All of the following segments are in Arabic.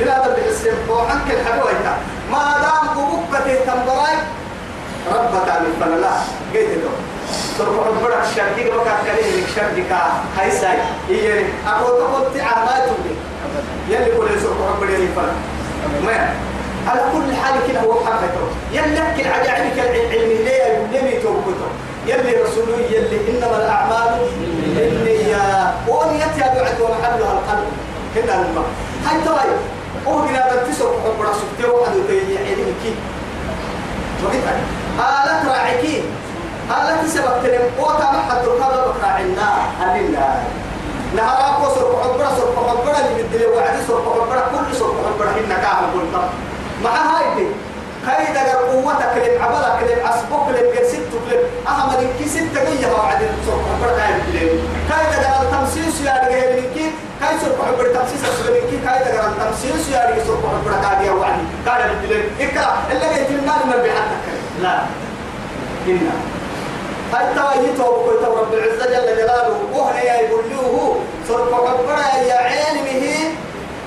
بلا هذا بحسين وعنك الحدوية ما دام قبوكة تنبراي ربك من فلا قيت له. سرق ربنا الشرقي بكا كليه لك شرقك هاي ساي هي أبو تقول تعال ما تقول يلي كل سرق ربنا فلا. ما على كل حال كده هو حقته يلي العجائب العلمي ليه يلي توبته يلي رسوله يلي إنما الأعمال بالنيات ونيت يا بعد ومحلها القلب. هنا الماء هاي تغير هو بنا بنتسر ربنا سبتي واحد وتيجي علمك وقلت هالك راعيكي هالك سبب تلم. قوتا ما حد ركض بكراعنا هلنا نهار أكو سرق حبرة سرق حبرة اللي بدي وعدي سرق حبرة كل سرق حبرة هنا كاهم قلت مع هاي دي كاي دقر قوتك كلم عبالك كلم عصبك كلم قرسيت كلم أحمد إنكي ستة جيه وعدي سرق حبرة كاي دقر التمسيس يا رجال كاي سرق حبرة تمسيس أسبوع إنكي كاي دقر التمسيس يا رجال سرق حبرة كاي وعدي كاي بدلم إكرا اللي جيت لنا من بحثك لا. إنا هاي تواجهته وكويت رب العزة جل جلاله وهنا يا يقولوه؟ سرق حبرة يا علمه.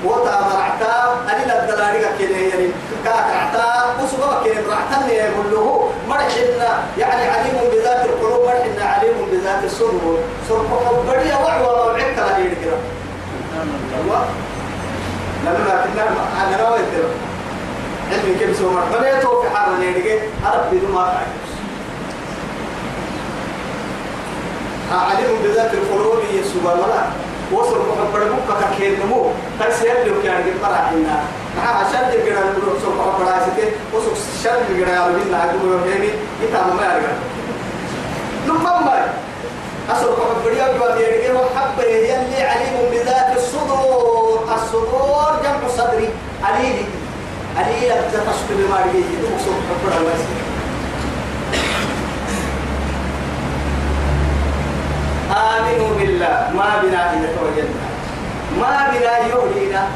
وتا مرعتا أني لا دلاري كده يعني. كاكعتا وسبب كده مرعتا يقول له مرحنا يعني عليم بذات القلوب مرحنا عليم بذات الصدور سرق حبرية وعوى وعكت على كده الله لما كنا أنا نويت علمي كيف سوى مرحبا يتوقع حارة نيرجع أرب بدون ما تعرف عليم بذات القلوب يسوى ملا وصل محبر بكا كين نمو تسير له كان يقرا عنا مع عشان تقرا نقول وصل محبر عايزته وصل شر ربي لا يقول هيني يتعب ما يرجع لما أصل محبر يا عليل تفشل بما يجي وصل محبر عايزته آمنوا بالله. ما بنا إذا توجدنا ما بنا يهدينا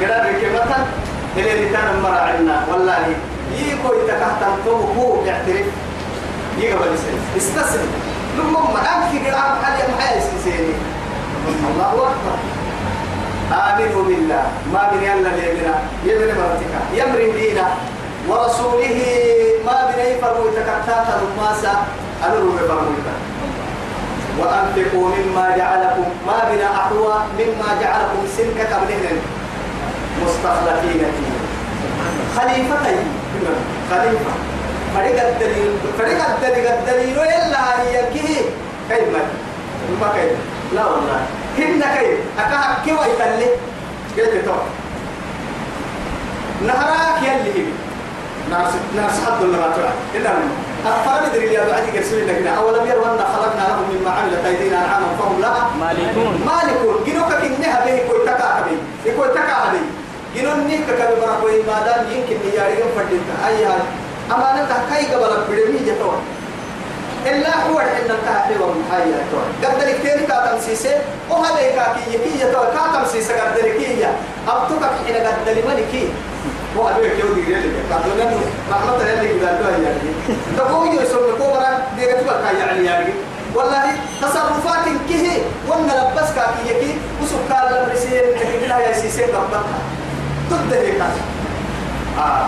كده ركبتا اللي رتانا مرعنا والله. يكو يتكهتم هو يعترف. يقبل يسلم استسلم. لما ما أنك قرام حالي محايا الله أكبر. آمنوا بالله. ما بنا إلا ليبنا يبن مرتك. يمر دينا ورسوله ما بنا يفرموا يتكهتاتا نماسا. أنروا بفرموا وأنفقوا مما جعلكم. ما بنا أحوى مما جعلكم سنك قبلهن مستخلفين فيه. خليفتين. خليفة. فريق الدليل. فريق الدليل. الدليل إلا هي كيه كيف ما كيف؟ لا والله. هن كيف أكاه كيف يتلي قلت تو نهراك يلي ناس ناس حد ولا ما ترى؟ إلا أفرد ندري يا بعد يرسل لك أولم يروا أن خلقنا لهم مما عملت أيدينا أنعاما فهم لها مالكون. مالكون. جنوك كنها به كوي تكا به يكوي تكا به جنون نيك كبي برا كوي ما دام يمكن نياريهم فردين أي هاي أما أنت كاي قبل بدمي جتوا إلا هو إن الكهف والمحيا توا قد الكتير كاتم سيسة وهذا كاكي يكي جتوا كاتم سيسة قد الكية أبتوك حين قد الملكي هو أبي كيو دي ريلي كاتو نانو رحمة الله اللي قد الدوا يعني. تقول يسوع كوبرا دي قتوا كاي يعني يعني. والله تصرفات كه وأنا لبس كاكي يكي. وسكال الرسيل كتبنا يا سيسة قبلها تدري كاس آه.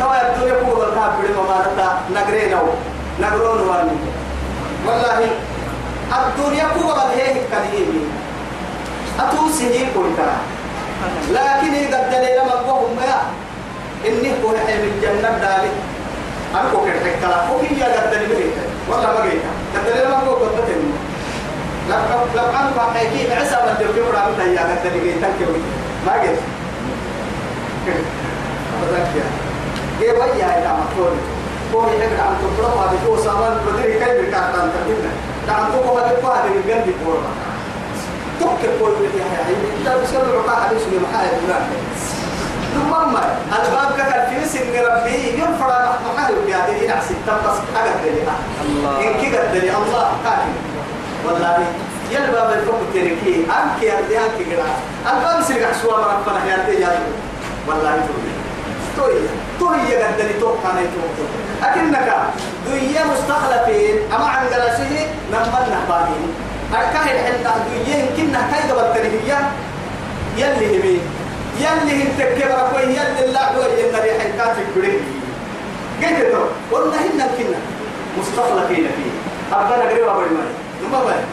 توا الدنيا كوبا الكهف بدي ما مارتا نغرينو نغرون واني. والله الدنيا كوبا هي كديمي أتوسي كنت لكن إذا الدليل ما قوم يا إني هو من جنة دالي. أنا كوكر حكلا وهي يا الدليل مريت والله ما جيت الدليل قوم قلت لو كان بحكي عسى تبكي ولا من هي الدليل تنكوي ما جيت أبدا كيا جي ويا يا مكتوب هو يحب عن تطلب هذا هو سامان بدري بكاتان تبينا عن تطلب هذا فهد من جنب كورما تفكر كل اللي هي هي أنت بس كل رقاع حديث اللي محايا فلان ثم ما الباب كان في سن ربي ينفر محايا في هذه نعسي تنقص حاجة دليل الله. إن كده دليل الله كافي. والله يا ألباب الفوق تركي أنك يا ردي أنك قرا الباب سرق سوا مرفنا يا والله تقول توي توي يا قدني توقع نيتو أكنك دوية مستخلفين أما عن جلسه نمنا باقين أركاه الحين دوية يمكن كاي قبل تريهية يلي همي يلي انت كبر كوي يلي الله هو يلي ريح الكاتب بريك قلت له والله إن كنا مستخلفين فيه. أبنا قريبا بالمال نما بال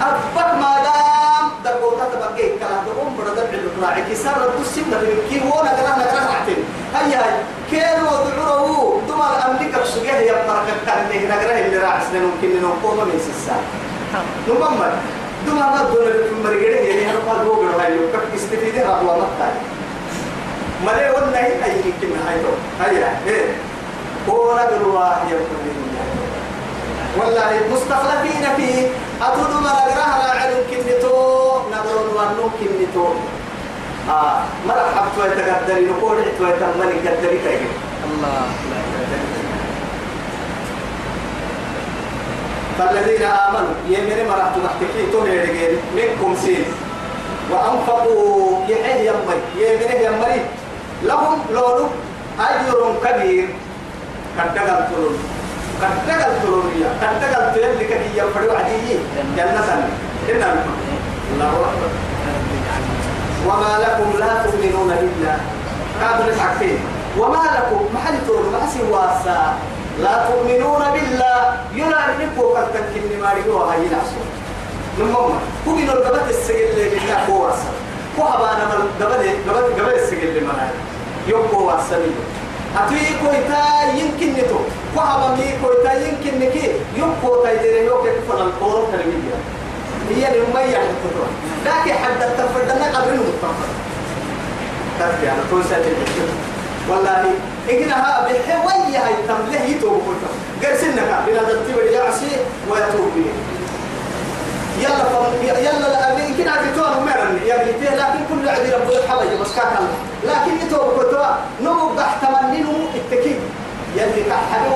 أبك ما دام دقوتا تبقى كلام دقوم بردد الراعي كسر الدسم نبي كي هو نقرا نقرا عتين هيا هاي كيلو دعوه دم الأمريكا بسجيه يا بركة كان نقرا اللي راح سنين ممكن نقوم من سسا. نما بال دم ما دون المرجع يعني هو قال هاي. كم استفيد هذا هو مقطع ملي ولا هي أي يمكن هاي تو هيا. إيه. هو نقرا يقول والله مستخلفين فيه. نقراها راعي كنتو نقرون وانو كنتو. آه مرحب توي تقدري نقول توي تمني قدري تايجي. الله فالذين آمنوا يمين مرحت محتكي توني منكم سين. وأنفقوا يحيي يمي يمين يمي لهم لولو أجر كبير. قد تقلتلون قد تقلتلون يا قد تقلتلون لك هي يفروا عديي جنة إن الله أكبر. وما لكم لا تؤمنون بالله قابل الحكيم وما لكم محل تقول ما سواسا لا تؤمنون بالله يلا نبقوا قد تنكن ما رجوا هاي نفسه نمما هو من القبط السجل اللي بالله هو واسا هو هبانا من قبل قبل قبل السجل اللي منا يبقوا واسا أتوي كويتا يمكن نتو هو هبا مي كويتا يمكن نكي يبقوا تايدير يوكي كفر القورة تلميذ هي المية التطور لكن حد التفردنا قبل المتفر تفكي أنا توسع والله إنها بحوية هاي تمله يتوب كلهم قال سنك بلا ترتيب يعصي ويتوب به. يلا فم يلا لا يمكن عاد يتوب مرن. يا بنتي لكن كل عدي رب الحبج بس كاك الله. لكن يتوب كتوا نمو بحتمنينه التكيب يلي كحبي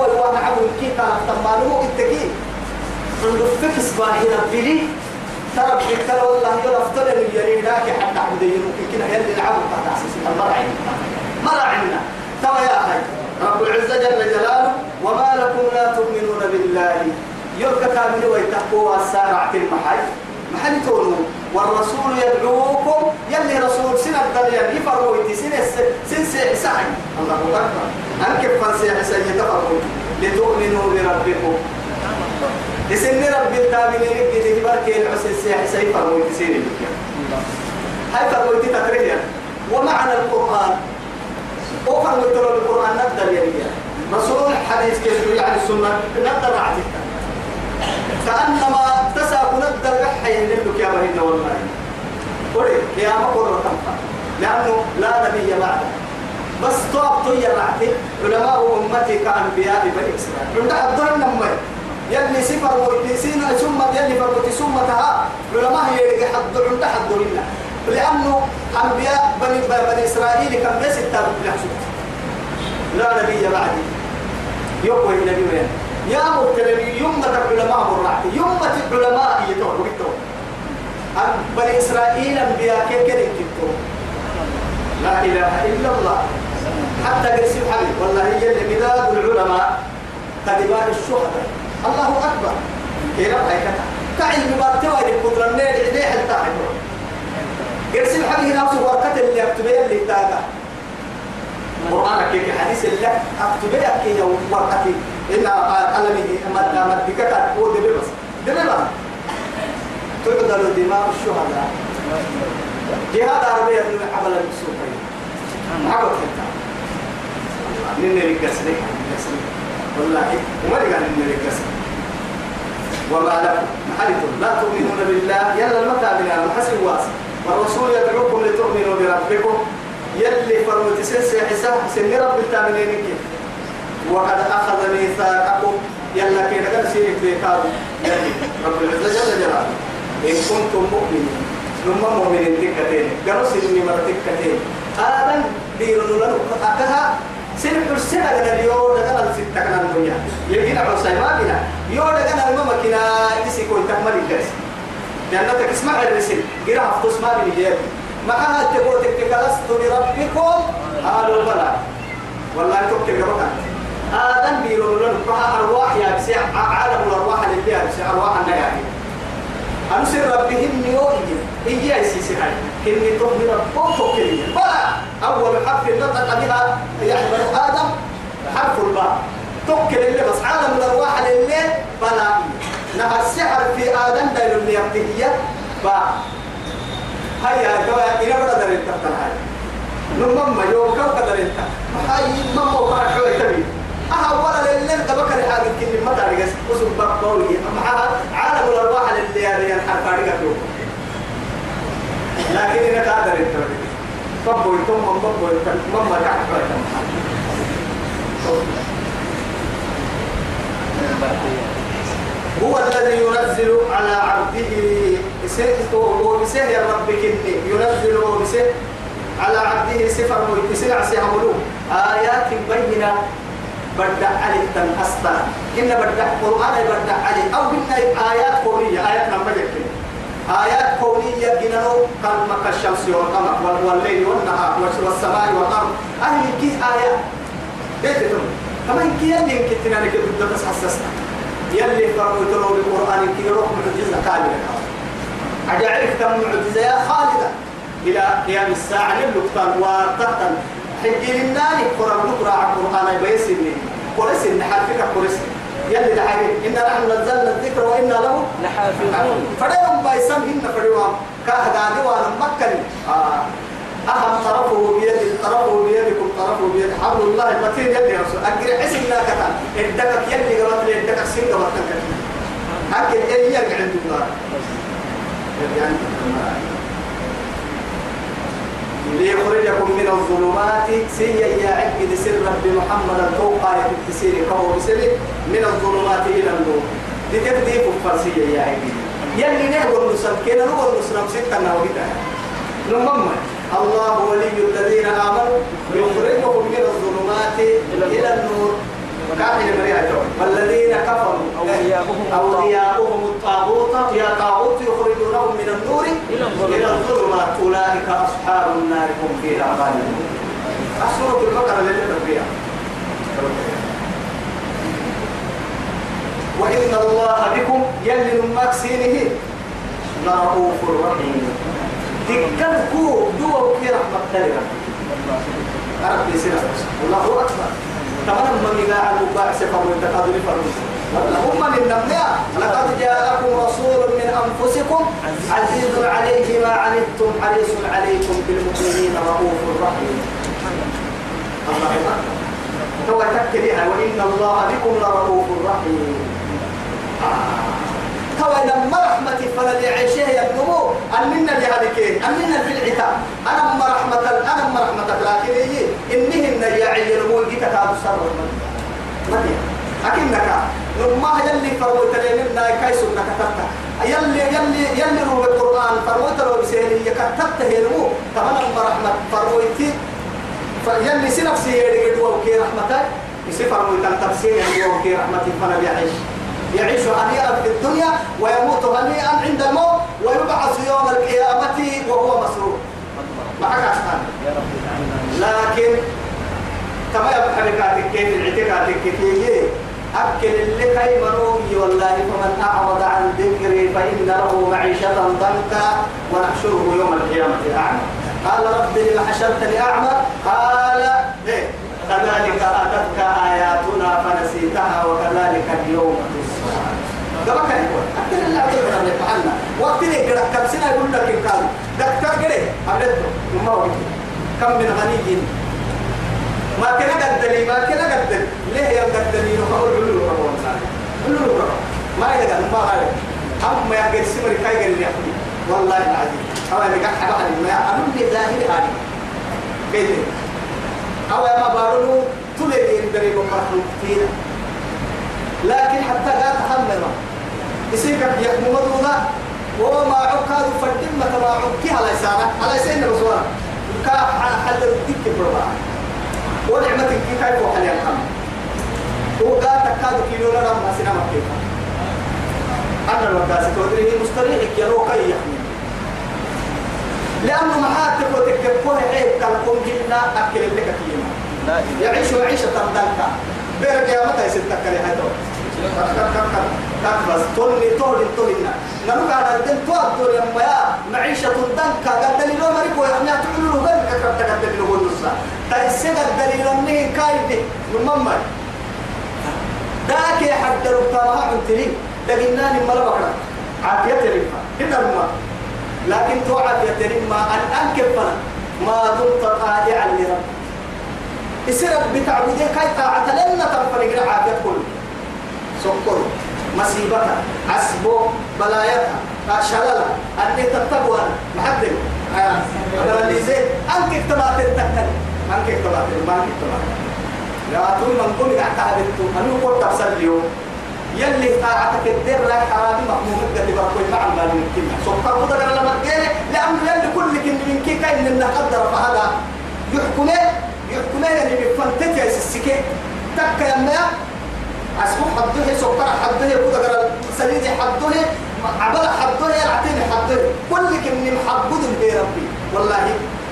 كي كان تمانه التكيب عنده فكس باهي ربي ترى بكتر والله افترن يلي ذاك حتى عبد يمكن كنا يلي العبد قطع أساس المرعي مرعنا ترى يا أخي رب العزة جل جلاله وما لكم لا تؤمنون بالله. يلقى كامل ويتقوا السارعة المحي محل تونو. والرسول يدعوكم. يلي رسول سنة الدنيا يفروا سنة سن سعي. الله أكبر. أنكب فنسيح سيدفروا لتؤمنوا بربكم. لسن رب التامنين يجي تبارك العسل سيح سيفروا يتي سنة هاي يتي تقريبا ومعنى القرآن. وفر مثل القرآن نقدر يعني رسول الحديث كيف يعني السنة؟ نقدر عتيك كأنما تساق نقدر بحي يهلك يا بهن والله. قولي يا مقر لأنه لا نبي بعده. بس طاب طير رعتي علماء أمتي كأنبياء بني إسرائيل. عند الظهر نمي يلي سفر ويتسين ثم يلي فرقتي ثم تها. علماء يلي حد عند حد لنا لأنه أنبياء بني بني إسرائيل كم بس التابع لا نبي بعدي. يقوى النبي وين؟ يا مبتلي يوم العلماء مرعتي يوم العلماء يتوه وقتوه بني إسرائيل أنبياء كيف كده لا إله إلا الله. حتى قرسي حبيب والله هي اللي مداد العلماء. كذبان الشهداء. الله أكبر. كيف رأيك تعلم ما توالي قدر النيل إليه حتى عبره قرسي الحبيب نفسه ورقة اللي أكتبه اللي تاقى قرآن كيك حديث الله أكتبه كي ورقتي إن ألمه مد مدك هو دبي بس دبي بس تقدر دماء الشهداء. جهاد عربية من عمل المسوقين عبد حتى نين رجسني والله وما قال نين رجسني وما لكم محلتم لا تؤمنون بالله. يلا المتى من المحسن واسع والرسول يدعوكم لتؤمنوا بربكم. يلي فرمت سنسي حساب سن رب التامنين وقد أخذ ميثاقكم. يلا كي نقل سيرك بيكاب يلي رب العزة جل جلاله. إن كنتم مؤمنين. نما مؤمنين تكتين. قالوا سنني مرتكتين. آمن ديرون لنا. أكها سن حسنا لنا اليوم لنا الستة كنا الدنيا يجينا عصي ما بنا يوم لنا الماما كنا تسيكو تكمل الجلس جنتك اسمع الرسل. قرأ حفظ ما بني جيبي معها تقول تكلست بربكم؟ قالوا بلى. والله تكتب قبطا آدم بيرون لنا. فها أرواح يا بسي عالم الأرواح اللي فيها بسي أرواح النياحي أنسر ربهم يوئي إيجي أي سيسي هاي. كني تؤمن ربك كلمة بلى أول حرف نطق بها يعني بنو آدم حرف الباء. توكل اللي بس عالم الأرواح اللي بلى نهى السحر في آدم دايل اللي يبتهي باء. هيا كوا إلى بدر التبتل هاي؟ نمما يوم قدر انت هاي ماما وقع شوي تبي أها ولا للين دبك الحاجة كل ما تعرف وسب بقولي معها عالم الأرواح اللي يعني الحرف عليك لكن إنك قادر أنت بابو يتم من بابو يتم ماما كعب هو الذي ينزل على عبده وبسه يا رب كني ينزل وبسه على عبده سفر ويسير عسيها ملوك. آيات بينة بدع علي تن أستا إن بدع قرآن بدع علي أو إن آيات كونية آيات نمبر آيات كونية جنانو كلمة الشمس والقمر والليل والنهار والسماء والأرض. أهل كيس آيات إية. كما إن كي يلي إن كتنا لك بدنا تحسسنا يلي فرموا تلو بالقرآن كي يروح معجزة كاملة. أجعلك تم معجزة يا خالدة؟ إلى قيام الساعة للقطان وتحتا حجي للناني قرآن نقرأ القرآن بيسني. قرس نحرفك قرس يلي دحاجة إن نحن نزلنا الذكر وإنا له لحافظون. فديهم بايسان هن فديهم كهداني وأنا مكن آه. أهم طرفه بيد طرفه بيدكم طرفه بيد حبل الله المتين يلي رسول. أجر حسن لا كتان إدكك يلي قبط إدكك سين قبط كتان أكل إيه يرجع عند الله. يعني ليخرجكم من الظلمات سي يا عبد سر رب محمد توقع تسير كهو بسر من الظلمات إلى النور. لتبدي كفر سي يا عبد. يلي نهو النسل كنا نهو النسل ستة نوهيتا نمم الله ولي الذين آمنوا يخرجهم من الظلمات إلى النور. كافر مريعة والذين كفروا. أولياؤهم الطاغوت. يا طاغوت يخرجونهم من النور إلى الظلمات. أولئك أصحاب النار هم فيها خالدون. أسورة البقرة اللي فيها. وإن الله بكم يلي مكسينه لرؤوف رحيم تكلكو دو كي رحمة تلقى ربي سنة الله أكبر. تمام من إذا عدو بأس فمن تقدر فرمس هم من النمية لقد جاءكم رسول من أنفسكم عزيز عليه ما عنتم حريص عليكم بالمؤمنين رؤوف رحيم الله أكبر تو تكلها وإن الله بكم لرؤوف رحيم تو لما رحمتي فلا يعيشه يبنمو أننا لهذيك أننا في العتاب؟ أنا أما رحمة أنا أما رحمة لكن هي إنهن يعين مولك كتاب السر مدي أكنك. لما يلي فروت لنا كيس كتبت يلي يلي يلي روح القرآن فروت له بسهل. يكتبت هلمو كمان أما رحمة فروتي فيلي سنفسي يدي وكي رحمتك. يسفر من تفسير وكي رحمتي فلا يعيش يعيش هنيئا في الدنيا ويموت هنيئا عند الموت ويبعث يوم القيامة وهو مسرور. معك اجعلنا لكن كما يبقى حركاتك كيف الاعتقادك كيف أكل اللي كي منوي والله فمن أعرض عن ذكري فإن له معيشة ضنكا ونحشره يوم القيامة أعمى. قال رب لم حشرتني أعمى؟ قال إيه؟ كذلك أتتك آياتنا فنسيتها وكذلك اليوم كما كان يقول أكثر اللي أعطيه من يفعلنا وقت لي قرأ كم سنة يقول لك إن كان؟ دكتور قرأ أبلده وما هو كم من غني ما كنا قدني ما كنا قدني ليه يا قدني نقول علو ربون علو ربون ما يقدر ما قال هم ما يقدر سمر كاي قال لي أخوي والله العظيم. أو أنا قاعد حبا ما أنا من ظاهر هذه كيف أو ما بارلو تلي يندري بمرحلو كثير. لكن حتى لا تحمل يصير يحمل مدونا وما عكاد فردم ما تبع عكي. على سنة على سنة بسوانا كا حل الدك بربع ونعمة كي كيف وحل الحمد وقال تكاد كيلو لنا ما سنة مكيفا أنا الوكاسة تودري مستريحك يا لو كي يحمل لأنه محاتك وتكفوه عيب كالكم جلنا أكل لك كيما يعيش عيشة تردنك بيرك يا متى يسدك لي هدو بس تولي تولي. تولي نروح على الدين تودر يا ميا معيشة الدنكا قال دليل ما ريكو يعني تعملوا له قال كتب تقدم له النص. تيسد الدليل انه كايد المما ذاك حد ربما عمتني لقيناني مرة بكرة عافية رفا كده الماء لكن تو عافية رفا الآن كفنا ما دمت طائعا لربك. يصير بتعبدي كاي طاعة. لنا تنفرق عافية كله. سكر مصيبة عسبو بلايتها شلالة. أني تتبوى محدد أنا اللي زي أنك اكتبات التكتل أنك ما أنك اكتبات لا تقول من قول قاعد تعبدتو أنا قلت أبصر اليوم يلي طاعتك الدير لا حرامي مهموم قد بقول مع المال من كنا سكر قدر لما تقول لأنه يلي كل كن من كي كاين إنه قدر فهذا. يحكمه. يحكمه يعني بفنتك يا سسكي تك يا أسمو حده سكر حده قدر سليد حده عبد حده يعطيني حده كل كن محبود به ربي. والله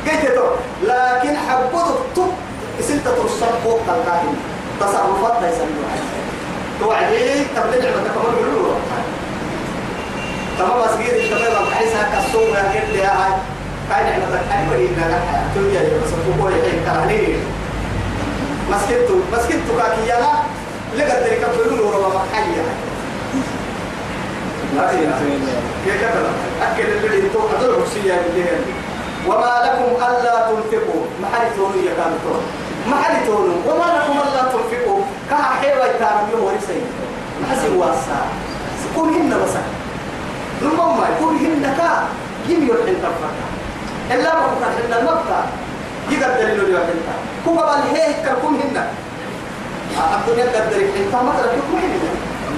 قلت لكن حبود الطب سنت ترصد فوق الكاهن تصرفات ليس من توعدي؟ تبلغ نعمة؟ كمان بيقولوا تمام أسجير الشباب الحيسة كالصوم يا كيف يا هاي. كاين نعمة الحين ولينا لها تودي بس تقول الحين كرهني. مسكتو مسكتو كاكيانا لقد ذلك بيقولوا ربما محيا كيف كذا أكل اللي تو هذول حسيا بالليل. وما لكم ألا تنفقوا. ما حد تقولوا يا كانوا ما حد تقولوا وما لكم ألا تنفقوا. كها حيوة تام يوم ورسي ما حسي واسع كل هن بس المهم كل هن كا. يم يرحل تفكر إلا ما كان هن المبقى يقدر له يرحل كم بال هيك كل هن الدنيا قدر انت ما كل هن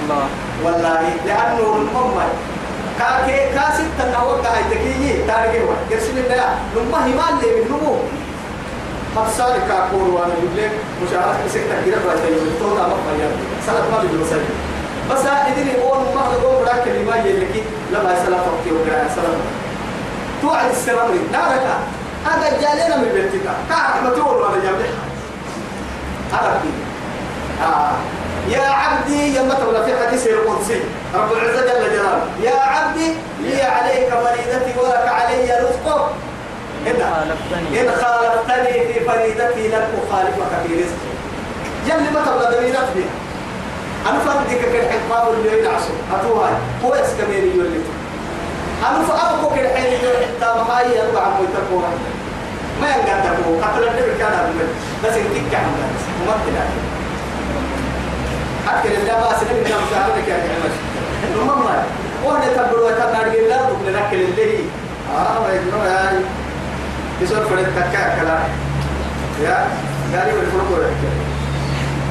الله. والله لأنه المهم كاكي كاسد تنوقع هاي تكيي تارجي هو. يرسل الله لما لي من نمو. مقصار كاكور وأنا يقول مشاهدة بسك تكيرا بلا تيجي تو تام فيا سلام ما بيجي مسجد بس إذن هو ما هذا هو بڑا كلمة يلكي لما سلام وقتي وقرا سلام. توعد السلام نارك هذا جالنا من بيتك. كاحمة تقول وأنا جابها هذا آه يا عبدي يا متى في حديث القدسي. رب العزة جل جلاله. يا عبدي لي عليك فريدتي ولك علي رزقك. إن. إن خالفتني في فريدتي لن أخالفك في رزقي. جل متى ولا دليل بها أنا فردك كالحقاب اللي يدعسوا أتوها هو يسكمين يولد. أنا فأبقوا كالحين يولد حتى ما يربع مويتكوا ما ينقدروا قتل النبي كان بس ينتك عن ذلك أكل اللي ما سنين من مساعدك يا جماعة. المهم وأنا تبروا كنا نقول لا بكنا ناكل اللي آه ما يقولوا يا يسول فرد تكا كلا. يا قالوا الفرق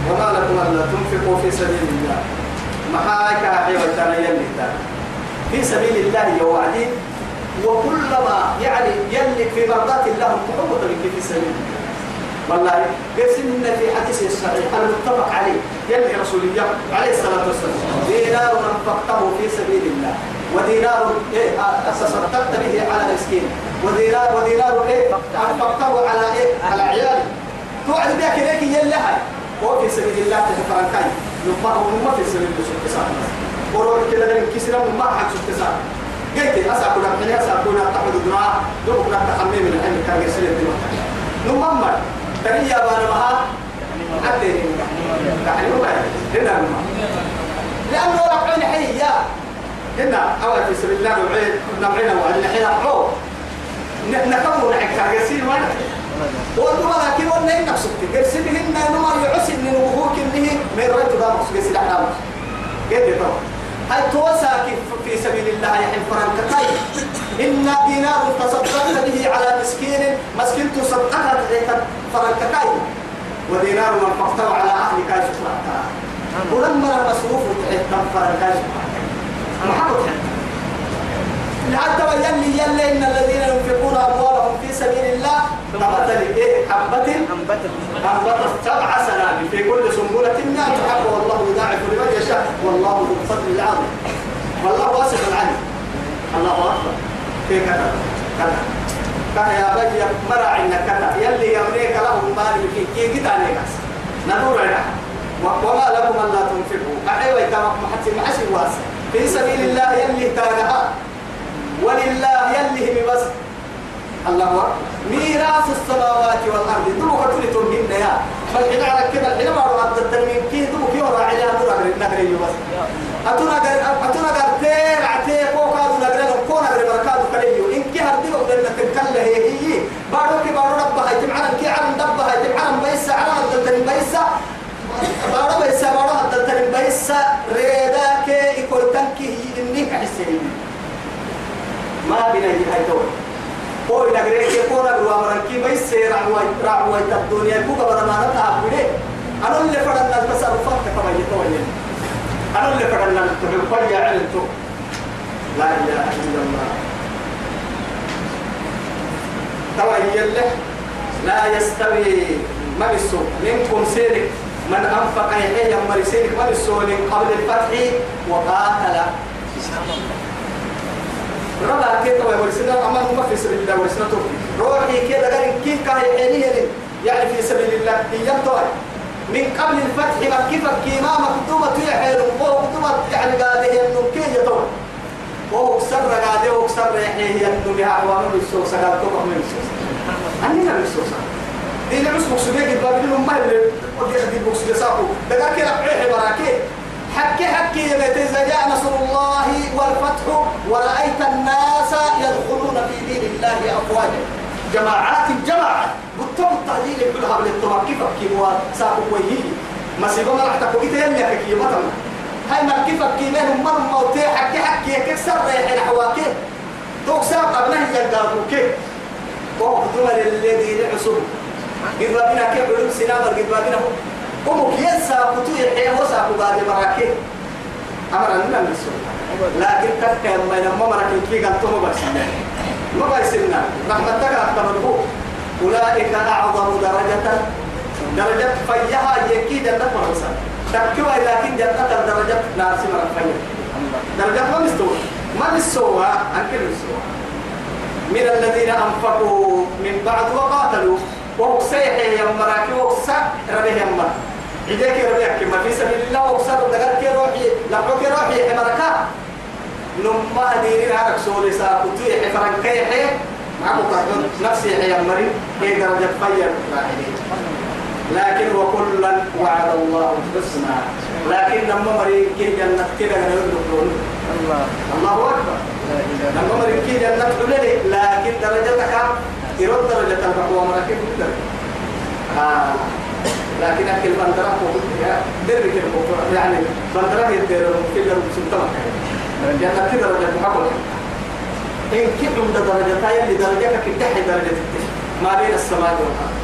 وما لكم ألا تنفقوا في سبيل الله. ما هاك حيوة تانا يلي في سبيل الله يا وعدي. وكلما يعني يلي في مرضات الله تحب في سبيل الله. والله قسم في حديث الصحيح المتفق عليه. يلي رسول الله عليه الصلاة والسلام دينار أنفقته في سبيل الله ودينار إيه تصدقت به على مسكين ودينار ودينار إيه أنفقته على إيه على عيالي. توعد بها كذلك يلي هاي. هو في سبيل الله تفرن كاي نما هو نما في سبيل الله سبحانه ورور كده من كسر ما حد سبحانه قلت أسأل كنا من أسأل كنا تحمد الدعاء دوب كنا تحمل من العلم كان يسير الدماء. نما تريا بانا مها حتى يعني هو هنا الماء لأنه ربعين حيا هنا أول في سبيل الله نوعين نوعين وعلى حين عو نكمل حكا يصير ما والله لكن وأنا إنك سكت قرسي بهن نمر يعسي من وهوك إنه من رأيت دا مقصود قرسي لحنا قد يطور هل توساك في سبيل الله يحل فرنك طيب. إن دينار تصدقت به على مسكين مسكين تصدقت عليك فرنك طيب. ودينار من فقته على أهلك شكرا ولما المصروف تحت فرنك ما حقت حتى يلي يلي إن الذين ينفقون أموالهم في سبيل الله كمثل إيه؟ حبة. أنبتت سبع سنابل في كل سنبلة مئة حبة. والله يضاعف لمن يشاء. والله ذو الفضل العظيم. والله واسع العلم. الله أكبر. في كذا. كذا. كان يا بجي مرع إنك كذا. يلي يمليك له المال في كي بس ندور عليها وما لكم لكم ألا تنفقوا. أحيوا يتامك محتي محسي واسع. في سبيل الله يلي تاغها ولله يلي بس. الله أكبر. ميراث السماوات والأرض. دلوك تلتون يا. فالحين على كده الحين ما رأى التنمين كيه دوك يورا عليها نور نهري بس. أتونا قر أتونا قر تير عتيه كوكا دو نقرأ كونا قر بركات كليو إن كي هردي وقدر نتكلم هي هي بارو كي بارو ربها يجمعنا كي عرم دبها يجمعنا بيسا عرم الدلتين بيسا. بارو بيسا بارو الدلتين بيسا. ريدا كي يكون تنكي هي إني حسين ما هي هاي دول هو نقرأ كي كونا قر وامرن كي بيسا رعوة رعوة الدنيا كوكا بدنا نتعب أنا اللي فرنا التصرفات كما يتوين أنا اللي فرنا تحب يا علمتو لا إله إلا الله. ترى يله لا يستوي. ما بالسوء منكم سيرك. من أنفق يحيى من سيرك. ما بالسوء من قبل الفتح وقاتل. ما ورسنا أما هم في سبيل الله ورسنا توفي روحي كده قال كيف كان يحيى يعني في سبيل الله هي توي من قبل الفتح ما كيف كيما مكتوبة حلو وهو مكتوبة يعني قاعدة هي النكية يطول وهو سر قاعدة وهو سر يحيى هي النبي عوام بالسوق سقال توقف من السوق أني أنا بالسوق دي اللي مش مقصودة قد بابين هم اللي ودي أخذ مقصودة ساقو دقا كده بحيح براكي حكي حكي إذا جاء نصر الله والفتح ورأيت الناس يدخلون في دين الله أفواجا. جماعات جماعات قلتم التعديل كلها بالاتمام كيف كيف ساقو ويهي ما سيبا ما راح تقول إيه اللي مثلا هاي ما كيف كيف منهم من موتي. حكي حكي. كسر ريح حواكي توك ساق أبنه يلقاكو كيف؟ وهو دول الذي عصر قد ربنا كيف؟ علوم سنابر. قد ربنا هم كيسا كتو يحيى وساقو بعد مراكي أمر أننا نسو لكن تكا ما ينمى مراكي كي قلتم بس ما بيسنا رحمتك أكتمنه أولئك أعظم درجة. درجة فيها يكي جنة فرنسا تكوى لكن جنة درجة ناس من فيها. درجة ما مستوى. ما مستوى. أنكر مستوى. من الذين أنفقوا من بعد وقاتلوا. وأقسيه يمراك وأقسى ربيه يمر إذاك ربيك ما في سبيل الله وأقسى دقر روحي لقوك روحي حمركا نما ديرين هارك سولي سا كتوي حفرن كيحي مع مقدم نفسي حي مري هي درجة خير لكن وكلا وعد الله الحسنى. لكن لما مري كي جنة كده نقول الله. الله أكبر. لما مري كي جنة تقول لكن درجتك يرد درجة البقوة مركب آه. لكن أكل بندرة درك يعني بندرة يدير الأرض سلطان. جنة كده درجة محبوبة إن كبر من درجة تايا لدرجة كتاح درجة التش ما بين السماء والأرض.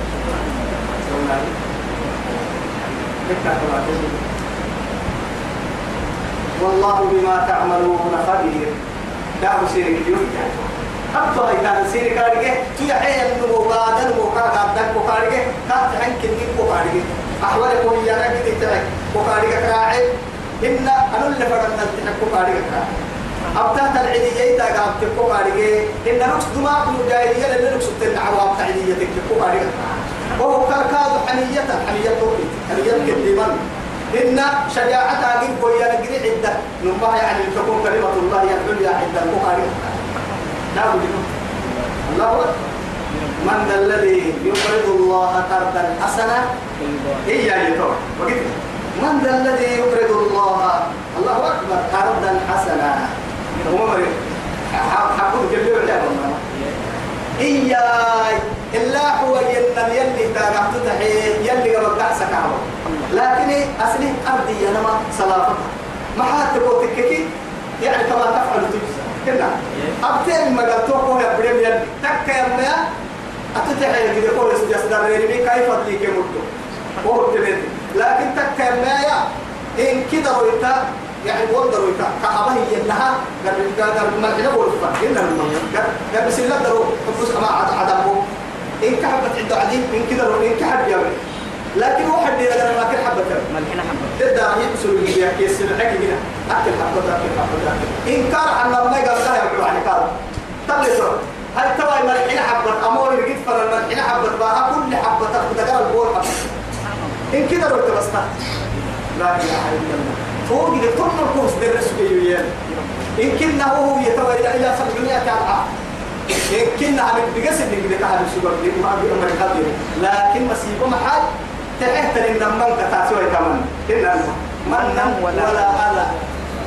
والله بما تعملون خبير. دعوا سيرك اليوم أبا كان سيرك عليك تيحيى النمو بعد النمو كان قدك وكارك كات عنك النك وكارك أحوالك وهي أنا كده ترك وكارك كراعي. إن أنا اللي فرنا التحك وكارك كراعي. أبتهت العيدية تا قام تكو كاريجي. إن نقص دماغ الجاهلية اللي نقص العوام تعيدية تكو كاريجي وهو كركاد حنية. حنية توبي حنية كديمان إن شجاعتها قد قوية نقري عدة. نبها يعني تكون كلمة الله هي العليا عدة. البخاري الله من ذا الذي يقرض الله قرضا حسنا؟ هي يتوب من ذا الذي يقرض الله؟ الله أكبر. قرضا حسنا. وما مريض. حقود ولا والله إياي. إلا هو ينم يلي تاقعت تحي يلي قبل دعسك عمر لكن أصلي أرضي أنا ما صلافتها ما حد تقول تككي. يعني كما تفعل تجزى كنا أبتين ما قلتوه هو يبرم يلي. تكا يا أتتحي كده قول يصدر ريني كيف أدلي كمدو وهو تبين لكن تكا يا إن كده ويتا يعني وندر ويتا كعبة هي إنها قال قال الملحمة والفا إلا قال قال بس الله درو حبس ما عد عدمه إن كحبت عنده عديد إن كده لو إن كحب يا لكن واحد أنا ما كل حبة. ملحنا حبة ضد يبسل الجيا كيس هنا أكل حبة أكل حبة أكل إن كان عن ما يقال. لا يقول عن كار تبلسوا هل توا الملحين حبة أمور اللي قد فر الملحين حبة بها كل حبة تأخذ دقال البول حبة. إن كده لو تبسطها لا إله إلا الله. فوق لكل الكوس درس بيويان إن كنا هو يتوالى إلى سبعمائة أضعاف إن كنا عم بقصد إنك بتاع السوبر ليج ما أبي أمر كبير لكن مصيبة محل تحت إن من كتاسوي كمان. إن من ولا ألا.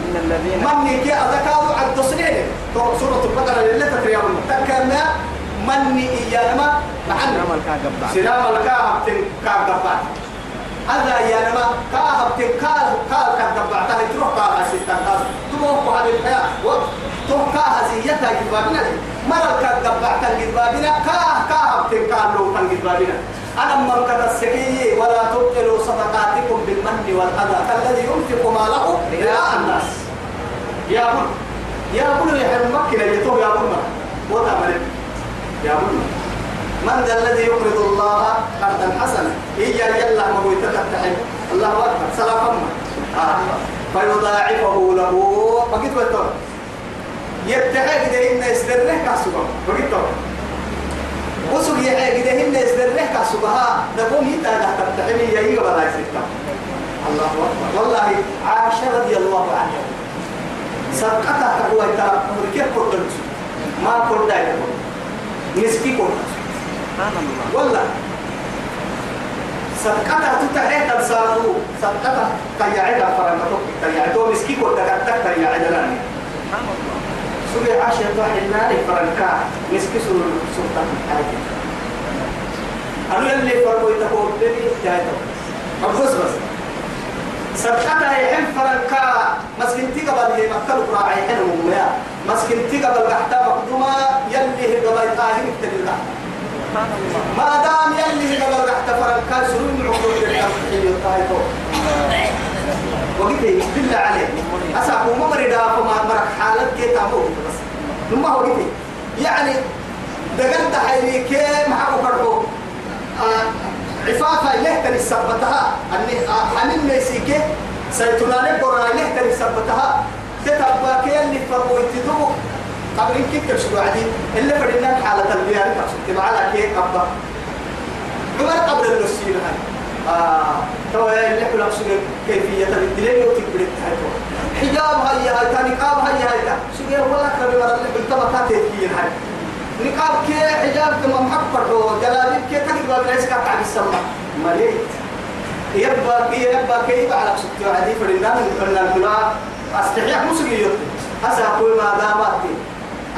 إن الذين من يكي أذكار عبد سنين سورة البقرة اللي تكرنا من نعم معنا الكعب بعد سلام الكعب كعب هذا يا نما كعب كعب كعب كعب بعد هاي تروح كعب ستة. كعب تروح هذه الحياة. وتروح كعب زيتها جبابنا مرة كعب بعد جبابنا كعب كعب كعب لو كان جبابنا أنا من كذا السكي ولا تبطلوا صدقاتكم بالمن والأذى كالذي ينفق ماله رئاء الناس. يا بن يا بن يا حرم مكة يتوه يا بن وضع ملك يا بن. من ذا الذي يقرض الله قرضا حسنا؟ إيا يلا ما هو يتفتح الله أكبر. سلام آه. فيضاعفه له. بقيت بتور يتحق ده إن يستره كاسبا بقيت تور وسوق يحق ده إن يستره كاسبها نقوم يتا ده تفتحني يجي ولا يسكت الله أكبر. والله عائشة رضي الله عنها. سبقتها تقوى ترى كيف قلت ما قلت نسكي الله والله. صدقتها تتحيت السارو صدقتها تيعيدا فرنتوك تيعيدو مسكي كنت تكتك تيعيدا لاني سبحان الله سوري عاشر واحد ناري فرنكا مسكي سور سلطان حاجة. أنا اللي فرقوا يتقول لي جايتو أبوس بس. صدقتها يحن فرنكا مسكنتي قبل هي مكتل قراعي حين وميا مسكنتي قبل قحتا مقدومة يلي هي قبل سبحان الله ما دام يلي قبل رح تفرق كان سرور من عقول الحين الطايفو وقلت بالله عليك أساقو ما مريدا فما مرك حالك كي تعمو بس نما هو يعني دقلت حيلي كي محاكو كرهو عفافة يهتني سبتها أني حنين ميسيكي سيتناني قرانا يهتني سبتها تتبقى كي اللي فرقوا يتدوك قبل إن كنت شو عادي اللي فرنا حالة البيان معنا كيك أبا. عمر قبل النسيل هاي. آه تو اللي كل أقصد كيفية الدليل وتكبر التهجر حجاب هاي هاي تا نقاب هاي هاي. تا شو يا والله كربي مرة اللي بالتبقى تهجير هاي. نقاب كي حجاب كما محبر هو جلابيب كي تقدر بلاش كعب السما مليت. يبقى كي يبقى كي يبقى على سكتي عادي فرنا من الفلا أستحياء مسلم هسا أقول ما دامت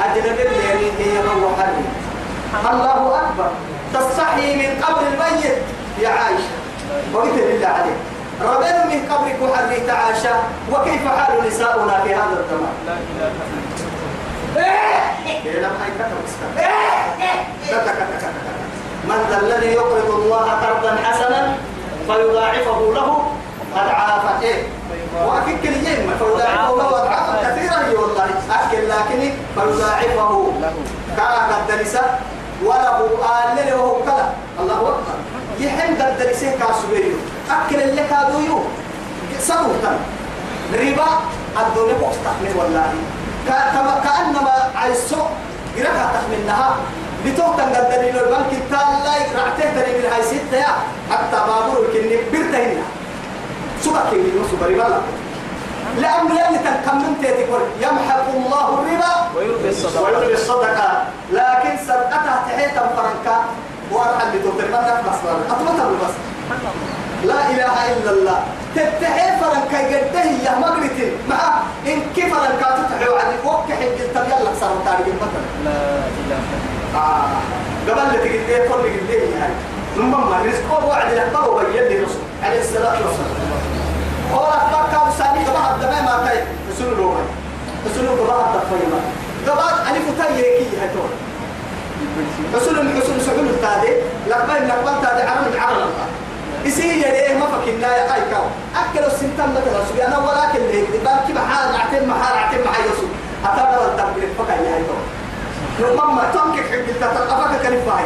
أجنبي اللي هي هو حري الله أكبر. تستحي من قبر الميت يا عائشة. وقلت بالله عليك ربنا من قبرك وحري تعاشى وكيف حال نساؤنا في هذا الزمان؟ لا إيه هاي كتب اسكت. كتب كتب كتب. من ذا الذي يقرض الله قرضا حسنا فيضاعفه له أضعافا. إيه! وأكيد كل يوم فيضاعفه له أضعافا كثيرا. والله أكل لكن فيضاعفه. له. كان قد وله آل وهو كلا الله أكبر. يحن درسه كاسبيو أكل اللي كادو يو سبوتا ربا الدنيا بوكس تحمل والله. كأنما عيسو قرأها تحملنها بتوقع قد دليل البنك التالي. رعته دليل هاي ستة يا. حتى بابور الكني برتهن سبك كني سبري والله لأن يلي تنكمن تقول يمحق الله الربا. ويربي الصدقة. لكن صدقتها تحيتا فرنكا. وارحل لدكتور ما تخلص أطلتها بس. لا إله إلا الله. تتحي فرنكا قده يا مقرتين مع إن كيف فرنكا تتحي وعدي وك حق التب يلا صار تاريخ مثلا لا إله آه. قبل اللي تقول لي كل اللي قد هاي. ثم ما رزقه وعد يحضر ويدي رسول عليه الصلاة والسلام. هو أخبار كان سامي قبل الدماء ما كاي رسول الله. رسول الله قبل الدفايما قبل ألف تاي يكي هتول من رسول سعود التادي لقبل لقبل تادي عرم العرب يصير يديه ما فكنا يا قاي كاو. أكل السنتم مثلا سبي أنا ولكن اللي يقدر بارك محال عتم محال عتم محل يسوع أتابع التبليغ فكا يا هيتو ماما تنكك حق تتقفك كلمة هاي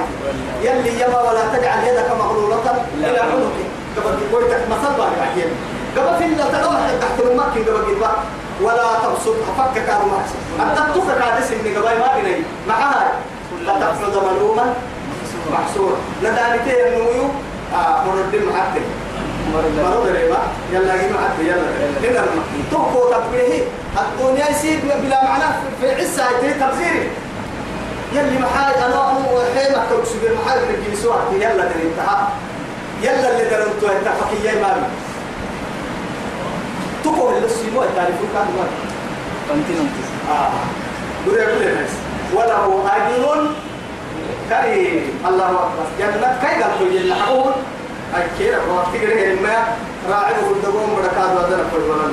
يلي يما ولا تجعل يدك مغلولة إلى عنقك. قبل قلتك مثل بارك عجيب قبل في الله تلوح تحت المكي قبل قلبا ولا تبسطها فكك على محسن أنت تفك على اسم قبل ما بني معها فتفرض ملوما محسورا لدانتين النويو آه مرد محتل مرض ريبا. يلا جينا حتى يلا. هنا تهكو تبريه الدنيا يسيب بلا معنى في عسى هي تبذيري يلي محاي أنا أنا وحين اكتب سبيل محاي في سوى يلا در انتهى. يلا اللي درنتو انت فكي ما بي تقول اللي سيمو تعرفوا كان ما كنتين آه. بده يقول الناس وله أجر كريم. الله أكبر. جنة كل اللي حقول اي كيرا وقت كده ما راعي الدقوم بركات ودنا كل ولا